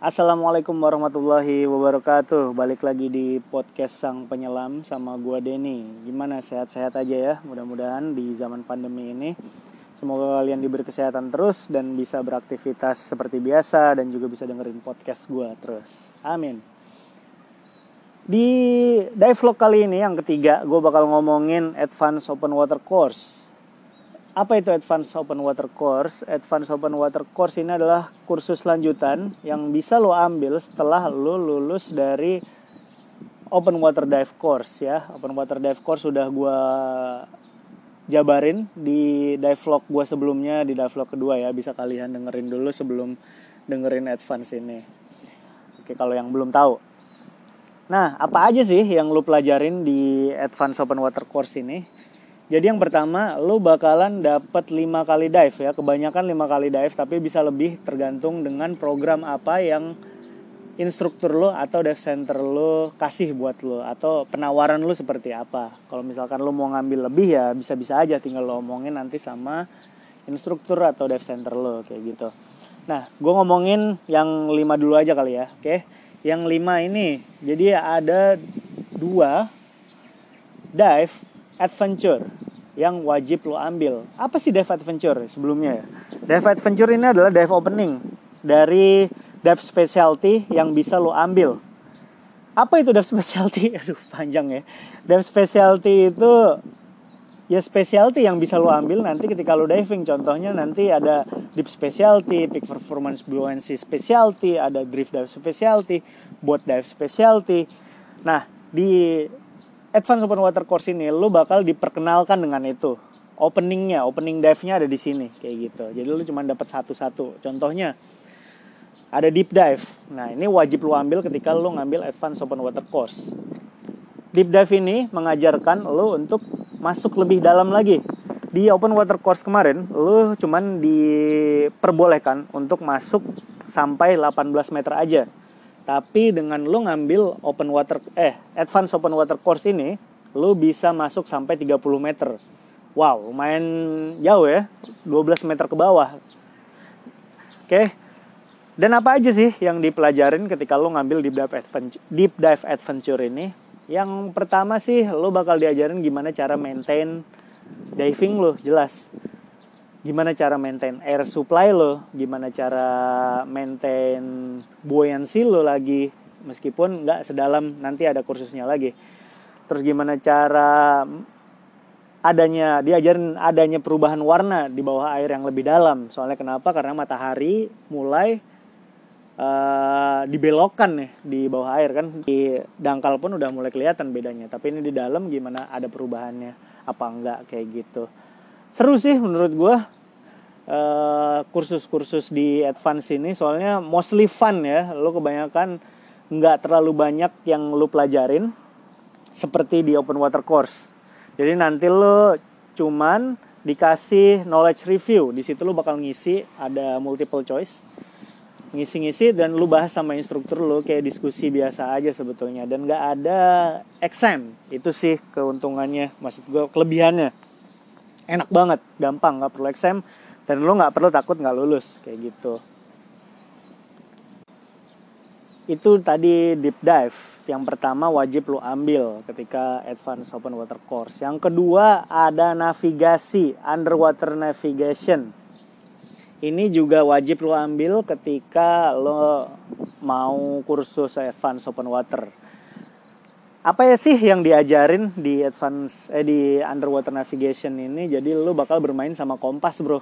Assalamualaikum warahmatullahi wabarakatuh. Balik lagi di podcast Sang Penyelam sama gua Denny. Gimana? Sehat-sehat aja ya Mudah-mudahan di zaman pandemi ini. Semoga kalian diberi kesehatan terus Dan bisa beraktivitas seperti biasa Dan juga bisa dengerin podcast gua terus. Amin. Di dive vlog kali ini yang ketiga Gue bakal ngomongin Advanced Open Water Course apa itu Advanced Open Water Course? Advanced Open Water Course ini adalah kursus lanjutan yang bisa lo ambil setelah lo lulus dari Open Water Dive Course ya. Open Water Dive Course sudah gue jabarin di dive vlog gue sebelumnya di dive vlog kedua ya. Bisa kalian dengerin dulu sebelum dengerin Advance ini. Oke kalau yang belum tahu. Nah apa aja sih yang lo pelajarin di Advanced Open Water Course ini? Jadi yang pertama lo bakalan dapat 5 kali dive ya. Kebanyakan 5 kali dive tapi bisa lebih tergantung dengan program apa yang instruktur lo atau dive center lo kasih buat lo atau penawaran lo seperti apa. Kalau misalkan lo mau ngambil lebih ya bisa-bisa aja tinggal lo omongin nanti sama instruktur atau dive center lo kayak gitu. Nah, gue ngomongin yang 5 dulu aja kali ya, oke? Yang 5 ini, jadi ada dua dive adventure yang wajib lo ambil. Apa sih dive adventure sebelumnya ya? Dive adventure ini adalah dive opening dari dive specialty yang bisa lo ambil. Apa itu dive specialty? Aduh panjang ya. Dive specialty itu ya specialty yang bisa lo ambil nanti ketika lo diving. Contohnya nanti ada deep specialty, peak performance buoyancy specialty, ada drift dive specialty, boat dive specialty. Nah, di Advanced Open Water Course ini lu bakal diperkenalkan dengan itu. Openingnya, opening dive-nya ada di sini kayak gitu. Jadi lu cuma dapat satu-satu. Contohnya ada deep dive. Nah, ini wajib lu ambil ketika lu ngambil Advanced Open Water Course. Deep dive ini mengajarkan lu untuk masuk lebih dalam lagi. Di Open Water Course kemarin, lu cuman diperbolehkan untuk masuk sampai 18 meter aja tapi dengan lu ngambil open water eh advance open water course ini, lu bisa masuk sampai 30 meter. Wow, lumayan jauh ya. 12 meter ke bawah. Oke. Dan apa aja sih yang dipelajarin ketika lu ngambil deep dive adventure, deep dive adventure ini? Yang pertama sih lu bakal diajarin gimana cara maintain diving lu, jelas gimana cara maintain air supply lo, gimana cara maintain buoyancy lo lagi, meskipun nggak sedalam nanti ada kursusnya lagi. Terus gimana cara adanya diajarin adanya perubahan warna di bawah air yang lebih dalam. Soalnya kenapa? Karena matahari mulai uh, dibelokkan nih di bawah air kan. Di dangkal pun udah mulai kelihatan bedanya. Tapi ini di dalam gimana ada perubahannya apa enggak kayak gitu seru sih menurut gue uh, kursus-kursus di advance ini. Soalnya mostly fun ya. Lo kebanyakan nggak terlalu banyak yang lo pelajarin seperti di open water course. Jadi nanti lo cuman dikasih knowledge review. Di situ lo bakal ngisi ada multiple choice. Ngisi-ngisi dan lu bahas sama instruktur lu kayak diskusi biasa aja sebetulnya. Dan nggak ada exam. Itu sih keuntungannya maksud gue kelebihannya enak banget gampang nggak perlu exam dan lo nggak perlu takut nggak lulus kayak gitu. Itu tadi deep dive. Yang pertama wajib lo ambil ketika advance open water course. Yang kedua ada navigasi underwater navigation. Ini juga wajib lo ambil ketika lo mau kursus advance open water apa ya sih yang diajarin di advance eh di underwater navigation ini? Jadi lo bakal bermain sama kompas bro.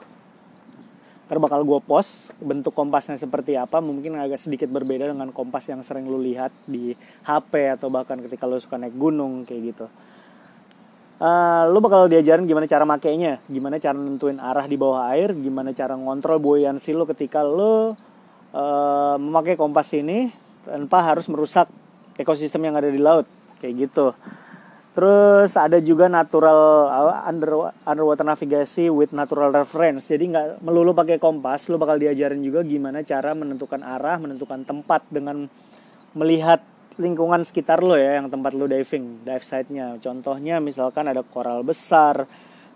Ntar bakal gue post bentuk kompasnya seperti apa. Mungkin agak sedikit berbeda dengan kompas yang sering lo lihat di HP atau bahkan ketika lo suka naik gunung kayak gitu. Uh, lo bakal diajarin gimana cara makainya. Gimana cara nentuin arah di bawah air. Gimana cara ngontrol buoyancy lo ketika lo uh, memakai kompas ini tanpa harus merusak ekosistem yang ada di laut kayak gitu. Terus ada juga natural under underwater navigasi with natural reference. Jadi nggak melulu pakai kompas lo bakal diajarin juga gimana cara menentukan arah menentukan tempat dengan melihat lingkungan sekitar lo ya yang tempat lo diving dive site-nya. Contohnya misalkan ada koral besar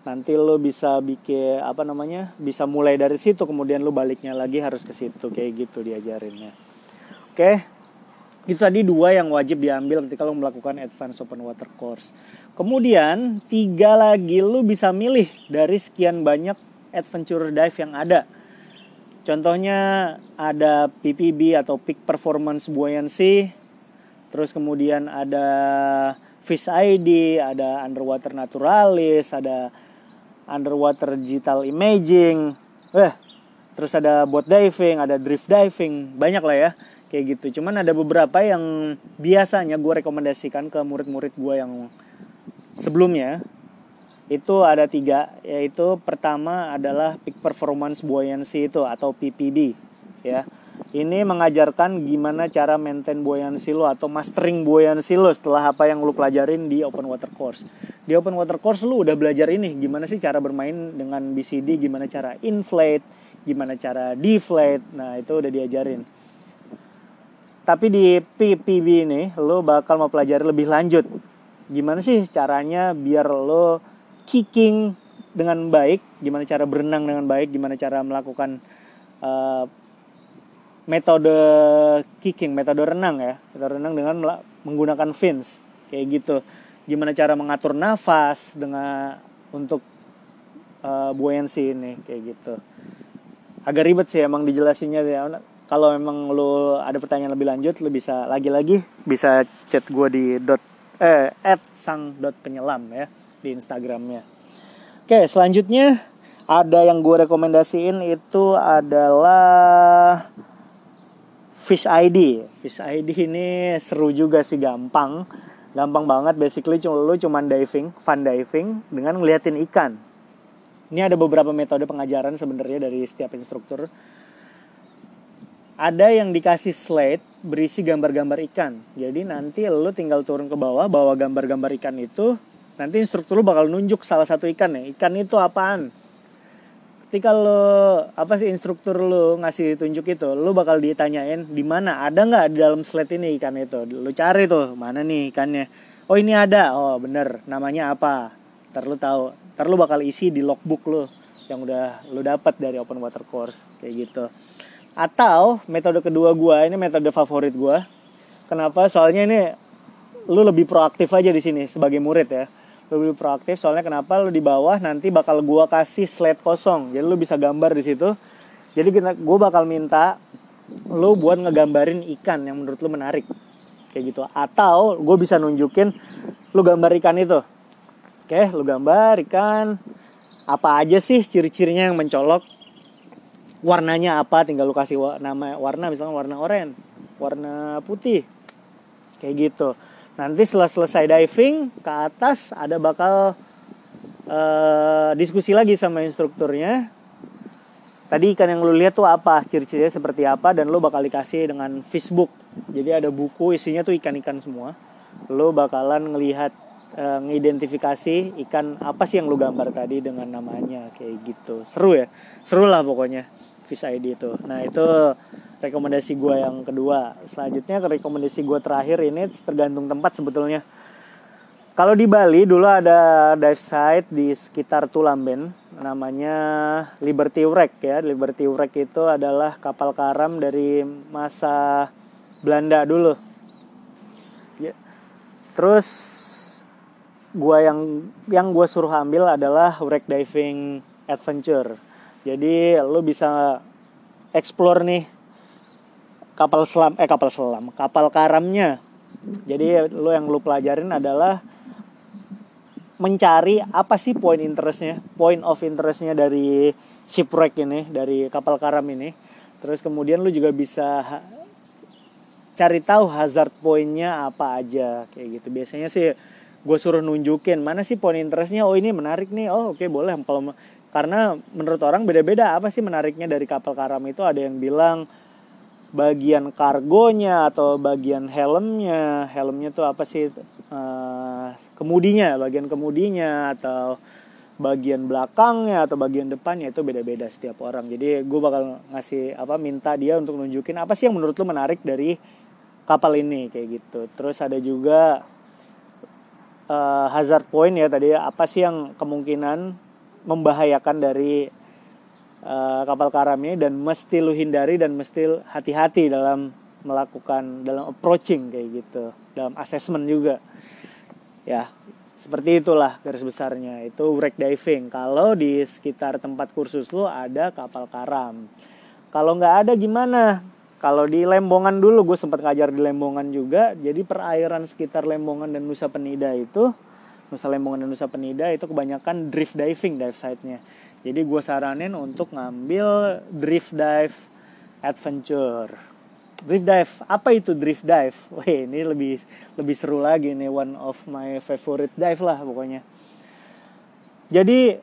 nanti lo bisa bikin apa namanya bisa mulai dari situ kemudian lo baliknya lagi harus ke situ kayak gitu diajarinnya. Oke. Itu tadi dua yang wajib diambil ketika lo melakukan advance open water course. Kemudian tiga lagi lo bisa milih dari sekian banyak adventure dive yang ada. Contohnya ada PPB atau Peak Performance Buoyancy. Terus kemudian ada Fish ID, ada Underwater Naturalis, ada Underwater Digital Imaging. Eh, terus ada boat diving, ada drift diving, banyak lah ya kayak gitu. Cuman ada beberapa yang biasanya gue rekomendasikan ke murid-murid gue yang sebelumnya itu ada tiga yaitu pertama adalah peak performance buoyancy itu atau PPB ya. Ini mengajarkan gimana cara maintain buoyancy lo atau mastering buoyancy lo setelah apa yang lo pelajarin di open water course. Di open water course lo udah belajar ini gimana sih cara bermain dengan BCD gimana cara inflate gimana cara deflate nah itu udah diajarin tapi di PPB ini lo bakal mau pelajari lebih lanjut. Gimana sih caranya biar lo kicking dengan baik, gimana cara berenang dengan baik, gimana cara melakukan uh, metode kicking, metode renang ya, metode renang dengan menggunakan fins kayak gitu. Gimana cara mengatur nafas dengan untuk uh, buoyancy ini kayak gitu. Agak ribet sih emang dijelasinnya ya kalau memang lo ada pertanyaan lebih lanjut lo bisa lagi-lagi bisa chat gue di dot eh at sang penyelam ya di instagramnya. Oke selanjutnya ada yang gue rekomendasiin itu adalah Fish ID Fish ID ini seru juga sih gampang. Gampang banget basically cuma lo cuman diving fun diving dengan ngeliatin ikan. Ini ada beberapa metode pengajaran sebenarnya dari setiap instruktur ada yang dikasih slide berisi gambar-gambar ikan. Jadi nanti lo tinggal turun ke bawah bawa gambar-gambar ikan itu. Nanti instruktur lo bakal nunjuk salah satu ikan ya. Ikan itu apaan? Ketika lo apa sih instruktur lo ngasih tunjuk itu, lo bakal ditanyain di mana ada nggak di dalam slide ini ikan itu. Lo cari tuh mana nih ikannya. Oh ini ada. Oh bener. Namanya apa? Ntar lo tahu. Ntar lo bakal isi di logbook lo yang udah lo dapat dari open water course kayak gitu. Atau metode kedua gue ini metode favorit gue. Kenapa? Soalnya ini lu lebih proaktif aja di sini sebagai murid ya. Lu lebih proaktif soalnya kenapa lu di bawah nanti bakal gue kasih slide kosong. Jadi lu bisa gambar di situ. Jadi gue bakal minta lu buat ngegambarin ikan yang menurut lu menarik. Kayak gitu. Atau gue bisa nunjukin lu gambar ikan itu. Oke, lu gambar ikan apa aja sih ciri-cirinya yang mencolok warnanya apa tinggal lu kasih nama warna misalnya warna oranye warna putih. Kayak gitu. Nanti setelah selesai diving ke atas ada bakal uh, diskusi lagi sama instrukturnya. Tadi ikan yang lu lihat tuh apa ciri-cirinya seperti apa dan lu bakal dikasih dengan Facebook jadi ada buku isinya tuh ikan-ikan semua. Lu bakalan ngelihat uh, ngidentifikasi ikan apa sih yang lu gambar tadi dengan namanya kayak gitu. Seru ya? Seru lah pokoknya Fish ID itu. Nah itu rekomendasi gue yang kedua. Selanjutnya ke rekomendasi gue terakhir ini tergantung tempat sebetulnya. Kalau di Bali dulu ada dive site di sekitar Tulamben namanya Liberty Wreck ya. Liberty Wreck itu adalah kapal karam dari masa Belanda dulu. Ya. Terus gua yang yang gue suruh ambil adalah wreck diving adventure jadi lo bisa explore nih kapal selam eh kapal selam, kapal karamnya. Jadi lo yang lo pelajarin adalah mencari apa sih point interestnya, point of interestnya dari shipwreck ini, dari kapal karam ini. Terus kemudian lo juga bisa cari tahu hazard pointnya apa aja kayak gitu. Biasanya sih gue suruh nunjukin mana sih point interestnya. Oh ini menarik nih. Oh oke okay, boleh. Kalau karena menurut orang beda-beda apa sih menariknya dari kapal karam itu? Ada yang bilang bagian kargonya atau bagian helmnya. Helmnya tuh apa sih? Uh, kemudinya bagian kemudinya atau bagian belakangnya atau bagian depannya itu beda-beda setiap orang. Jadi gue bakal ngasih apa minta dia untuk nunjukin apa sih yang menurut lo menarik dari kapal ini kayak gitu. Terus ada juga uh, hazard point ya tadi apa sih yang kemungkinan membahayakan dari uh, kapal karam ini dan mesti lu hindari dan mesti hati-hati dalam melakukan dalam approaching kayak gitu dalam assessment juga. Ya seperti itulah garis besarnya. Itu wreck diving. Kalau di sekitar tempat kursus lo ada kapal karam. Kalau nggak ada gimana? Kalau di Lembongan dulu gue sempat ngajar di Lembongan juga. Jadi perairan sekitar Lembongan dan Nusa Penida itu Nusa Lembongan dan Nusa Penida itu kebanyakan drift diving dive site-nya. Jadi gue saranin untuk ngambil drift dive adventure. Drift dive apa itu drift dive? Wah ini lebih lebih seru lagi nih one of my favorite dive lah pokoknya. Jadi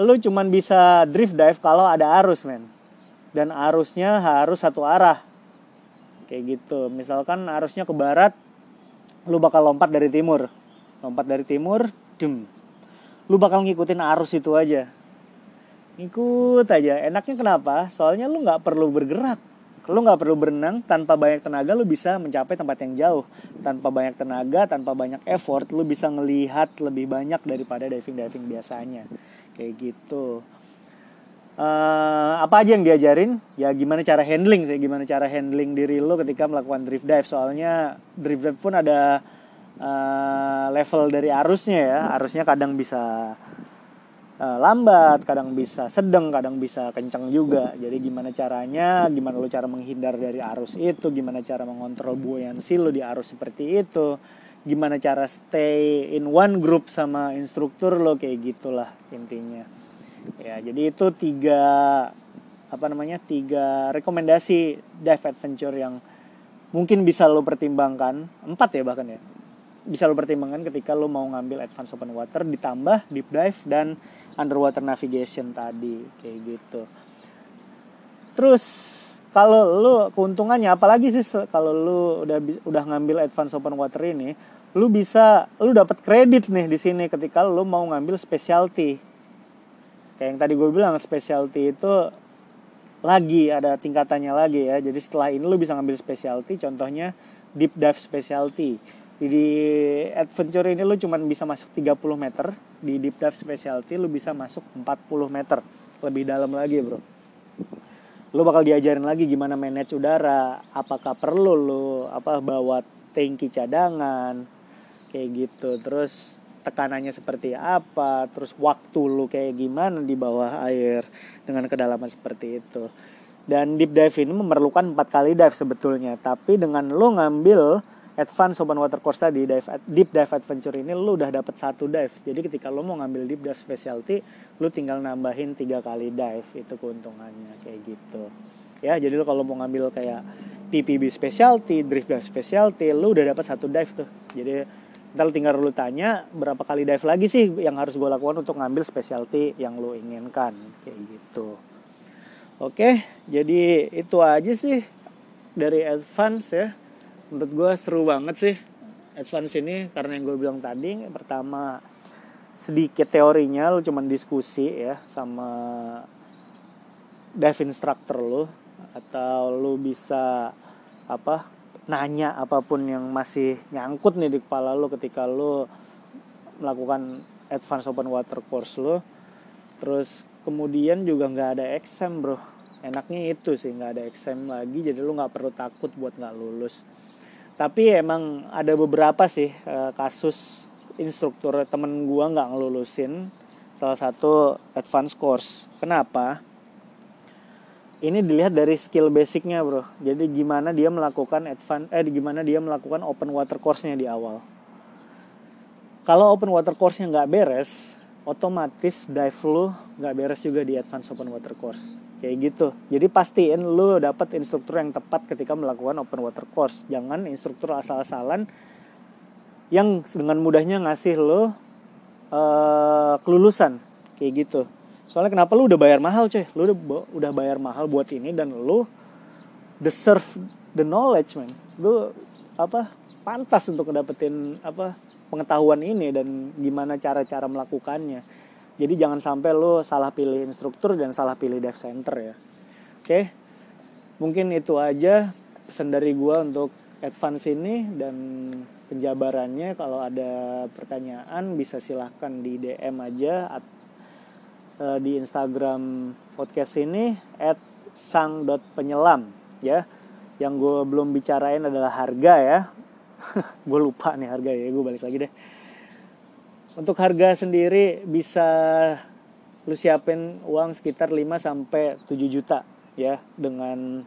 lu cuman bisa drift dive kalau ada arus men. Dan arusnya harus satu arah. Kayak gitu. Misalkan arusnya ke barat lu bakal lompat dari timur lompat dari timur dem. Lu bakal ngikutin arus itu aja. Ikut aja. Enaknya kenapa? Soalnya lu nggak perlu bergerak. Lu nggak perlu berenang. Tanpa banyak tenaga lu bisa mencapai tempat yang jauh. Tanpa banyak tenaga tanpa banyak effort lu bisa ngelihat lebih banyak daripada diving diving biasanya. Kayak gitu. Uh, apa aja yang diajarin? Ya gimana cara handling sih. Gimana cara handling diri lu ketika melakukan drift dive. Soalnya drift dive pun ada uh, level dari arusnya ya arusnya kadang bisa uh, lambat, kadang bisa sedang, kadang bisa kencang juga. Jadi gimana caranya, gimana lo cara menghindar dari arus itu, gimana cara mengontrol buoyancy lo di arus seperti itu, gimana cara stay in one group sama instruktur lo kayak gitulah intinya. Ya, jadi itu tiga apa namanya? tiga rekomendasi dive adventure yang mungkin bisa lo pertimbangkan, empat ya bahkan ya bisa lo pertimbangkan ketika lo mau ngambil advance open water ditambah deep dive dan underwater navigation tadi kayak gitu. Terus kalau lo keuntungannya apalagi sih kalau lo udah udah ngambil advance open water ini lo bisa lo dapat kredit nih di sini ketika lo mau ngambil specialty. Kayak yang tadi gue bilang specialty itu lagi ada tingkatannya lagi ya. Jadi setelah ini lo bisa ngambil specialty contohnya deep dive specialty di adventure ini lu cuma bisa masuk 30 meter. Di deep dive specialty lu bisa masuk 40 meter. Lebih dalam lagi bro. Lu bakal diajarin lagi gimana manage udara apakah perlu lu apa bawa tangki cadangan kayak gitu. Terus tekanannya seperti apa terus waktu lu kayak gimana di bawah air dengan kedalaman seperti itu. Dan deep dive ini memerlukan empat kali dive sebetulnya. Tapi dengan lu ngambil advance open water course tadi dive deep dive adventure ini lu udah dapat satu dive. Jadi ketika lu mau ngambil deep dive specialty lu tinggal nambahin tiga kali dive. Itu keuntungannya kayak gitu. Ya jadi lu kalau mau ngambil kayak PPB specialty drift dive specialty lu udah dapat satu dive tuh. Jadi ntar tinggal lu tanya berapa kali dive lagi sih yang harus gue lakukan untuk ngambil specialty yang lu inginkan? Kayak gitu. Oke jadi itu aja sih dari advance ya menurut gue seru banget sih advance ini. Karena yang gue bilang tadi pertama sedikit teorinya lu cuman diskusi ya sama dive instructor lu atau lu bisa apa nanya apa pun yang masih nyangkut nih di kepala lu ketika lu melakukan advance open water course lu. Terus kemudian juga nggak ada exam bro. Enaknya itu sih nggak ada exam lagi jadi lu nggak perlu takut buat nggak lulus tapi emang ada beberapa sih uh, kasus instruktur temen gua nggak ngelulusin salah satu advance course. Kenapa? Ini dilihat dari skill basicnya bro. Jadi gimana dia melakukan advance eh gimana dia melakukan open water course-nya di awal. Kalau open water course-nya nggak beres otomatis dive lu nggak beres juga di advance open water course kayak gitu. Jadi pastiin lu dapat instruktur yang tepat ketika melakukan open water course. Jangan instruktur asal-asalan yang dengan mudahnya ngasih lo uh, kelulusan. Kayak gitu. Soalnya kenapa lu udah bayar mahal cuy? Lu udah udah bayar mahal buat ini dan lu deserve the knowledge man. Lu apa pantas untuk dapetin apa pengetahuan ini dan gimana cara-cara melakukannya jadi jangan sampai lo salah pilih instruktur dan salah pilih dev center ya. Oke. Mungkin itu aja pesan dari gue untuk advance ini dan penjabarannya kalau ada pertanyaan bisa silahkan di DM aja at, uh, di Instagram podcast ini at sang.penyelam ya yang gue belum bicarain adalah harga ya gue lupa nih harga ya gue balik lagi deh untuk harga sendiri bisa lu siapin uang sekitar 5 sampai 7 juta ya. Dengan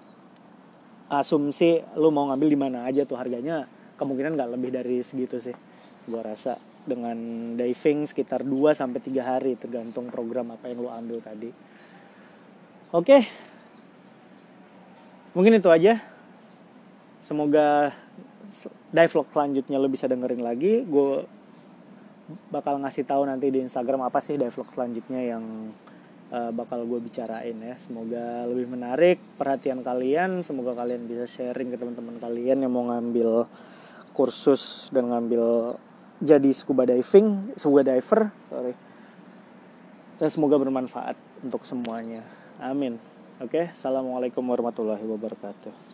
asumsi lu mau ngambil di mana aja tuh harganya kemungkinan nggak lebih dari segitu sih gue rasa. Dengan diving sekitar 2 sampai 3 hari tergantung program apa yang lu ambil tadi. Oke. Mungkin itu aja. Semoga dive vlog selanjutnya lo bisa dengerin lagi. Gue bakal ngasih tahu nanti di Instagram apa sih dive vlog selanjutnya yang uh, bakal gue bicarain ya. Semoga lebih menarik perhatian kalian semoga kalian bisa sharing ke teman-teman kalian yang mau ngambil kursus dan ngambil jadi scuba diving scuba diver sorry. Dan semoga bermanfaat untuk semuanya. Amin. Oke assalamualaikum warahmatullahi wabarakatuh